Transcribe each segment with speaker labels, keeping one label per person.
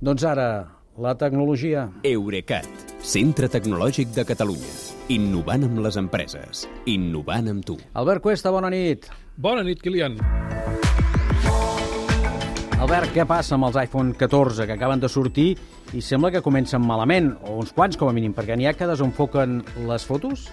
Speaker 1: Doncs ara, la tecnologia.
Speaker 2: Eurecat, centre tecnològic de Catalunya. Innovant amb les empreses. Innovant amb tu.
Speaker 1: Albert Cuesta, bona nit.
Speaker 3: Bona nit, Kilian.
Speaker 1: Albert, què passa amb els iPhone 14 que acaben de sortir i sembla que comencen malament, o uns quants com a mínim, perquè n'hi ha que desenfoquen les fotos?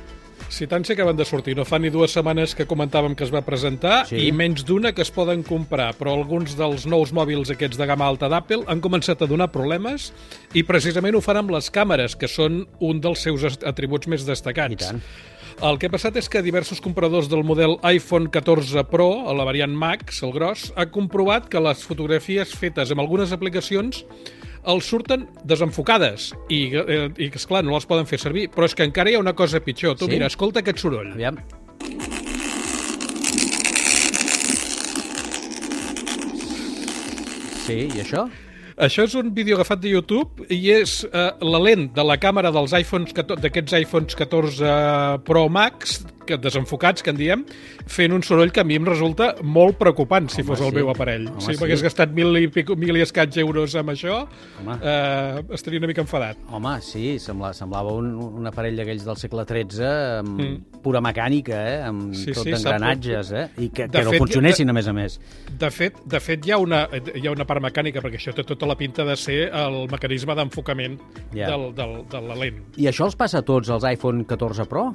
Speaker 3: Si tant s'acaben de sortir, no fa ni dues setmanes que comentàvem que es va presentar
Speaker 1: Sí.
Speaker 3: i menys d'una que es poden comprar, però alguns dels nous mòbils aquests de gamma alta d'Apple han començat a donar problemes i precisament ho fan amb les càmeres, que són un dels seus atributs més destacats.
Speaker 1: I tant.
Speaker 3: El que ha passat és que diversos compradors del model iPhone 14 Pro, a la variant Max, el gros, ha comprovat que les fotografies fetes amb algunes aplicacions els surten desenfocades i, eh, i esclar, no les poden fer servir. Però és que encara hi ha una cosa pitjor. Tu
Speaker 1: Sí?
Speaker 3: mira, escolta aquest soroll.
Speaker 1: Aviam. Sí, i això?
Speaker 3: Això és un vídeo agafat de YouTube i és eh, la lent de la càmera dels iPhones, d'aquests iPhones 14 Pro Max, que desenfocats, que en diem, fent un soroll que a mi em resulta molt preocupant si
Speaker 1: Home,
Speaker 3: fos el
Speaker 1: sí.
Speaker 3: meu aparell.
Speaker 1: Home,
Speaker 3: si
Speaker 1: sí.
Speaker 3: m'hagués gastat mil i, pico, mil i escaig euros amb això,
Speaker 1: Home.
Speaker 3: eh, estaria una mica enfadat.
Speaker 1: Home, sí, sembla, semblava un, un aparell d'aquells del segle XIII amb mm. pura mecànica, eh? amb
Speaker 3: Sí,
Speaker 1: tot
Speaker 3: sí,
Speaker 1: d'engranatges, eh? i que,
Speaker 3: De
Speaker 1: que no
Speaker 3: fet,
Speaker 1: funcionessin, a més a més.
Speaker 3: De fet, de fet hi, ha una, hi ha una part mecànica, perquè això té tota la pinta de ser el mecanisme d'enfocament
Speaker 1: Ja.
Speaker 3: del, del, de la lent.
Speaker 1: I això els passa a tots els iPhone 14 Pro?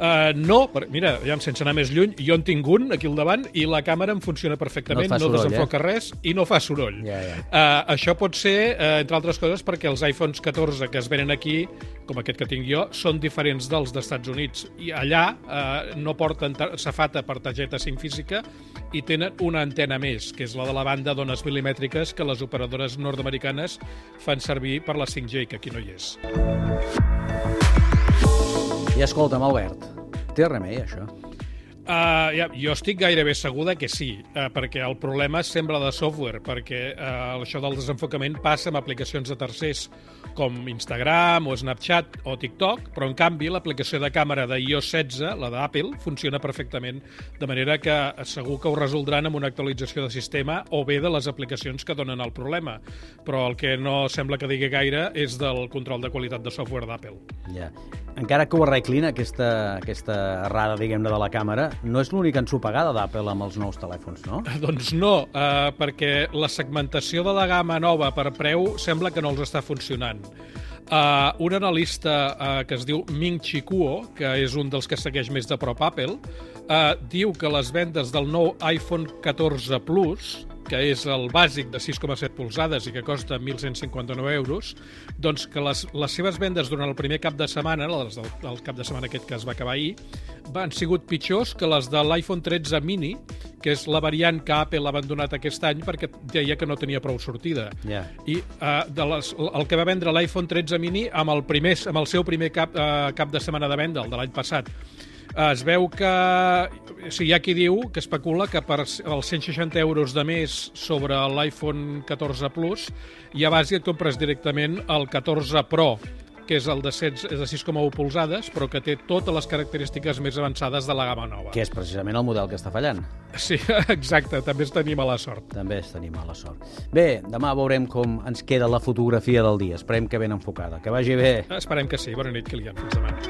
Speaker 3: Uh, no, per, mira, ja sense anar més lluny, jo en tinc un aquí al davant i la càmera em funciona perfectament,
Speaker 1: No
Speaker 3: no,
Speaker 1: soroll,
Speaker 3: desenfoca
Speaker 1: eh?
Speaker 3: res i no fa soroll.
Speaker 1: Ja, ja.
Speaker 3: Uh, això pot ser, uh, entre altres coses, perquè els iPhones 14 que es venen aquí, com aquest que tinc jo, són diferents dels dels Estats Units. I allà uh, no porten ta- safata per targeta SIM física i tenen una antena més, que és la de la banda d'ones milimètriques que les operadores nord-americanes fan servir per la 5G, que aquí no hi és.
Speaker 1: I escolta'm, Albert, té remei, això?
Speaker 3: Uh, ja, jo estic gairebé segur de que sí, uh, perquè el problema sembla de software, perquè uh, això del desenfocament passa amb aplicacions de tercers com Instagram o Snapchat o TikTok, però en canvi l'aplicació de càmera d'iOS 16, la d'Apple, funciona perfectament, de manera que segur que ho resoldran amb una actualització de sistema o bé de les aplicacions que donen el problema. Però el que no sembla que digui gaire és del control de qualitat de software d'Apple.
Speaker 1: Ja. Encara que ho arreglin, aquesta, aquesta errada, diguem-ne, de la càmera, no és l'única ensopegada d'Apple amb els nous telèfons, no?
Speaker 3: Doncs no, eh, perquè la segmentació de la gamma nova per preu sembla que no els està funcionant. Uh, un analista uh, que es diu Ming Chi Kuo, que és un dels que segueix més de prop Apple, uh, diu que les vendes del nou iPhone 14 Plus, que és el bàsic de 6,7 polzades i que costa 1.159 euros, doncs que les, les seves vendes durant el primer cap de setmana, les del, del cap de setmana aquest que es va acabar ahir, han sigut pitjors que les de l'iPhone 13 mini, que és la variant que Apple ha abandonat aquest any perquè deia que no tenia prou sortida.
Speaker 1: Ja.
Speaker 3: I uh, de les, el que va vendre l'iPhone 13 mini amb el, primer, amb el seu primer cap, uh, cap de setmana de venda, el de l'any passat, es veu que... O sigui, hi ha qui diu, que especula, que per els 160 euros de més sobre l'iPhone 14 Plus ja vas i et compres directament el 14 Pro, que és el de, 16, és de 6,1 polzades, però que té totes les característiques més avançades de la gamma nova.
Speaker 1: Que és precisament el model que està fallant.
Speaker 3: Sí, exacte, també es tenim mala sort.
Speaker 1: També es tenim mala sort. Bé, demà veurem com ens queda la fotografia del dia. Esperem que ben enfocada. Que vagi bé.
Speaker 3: Esperem que sí. Bona nit, Kilian. Fins demà.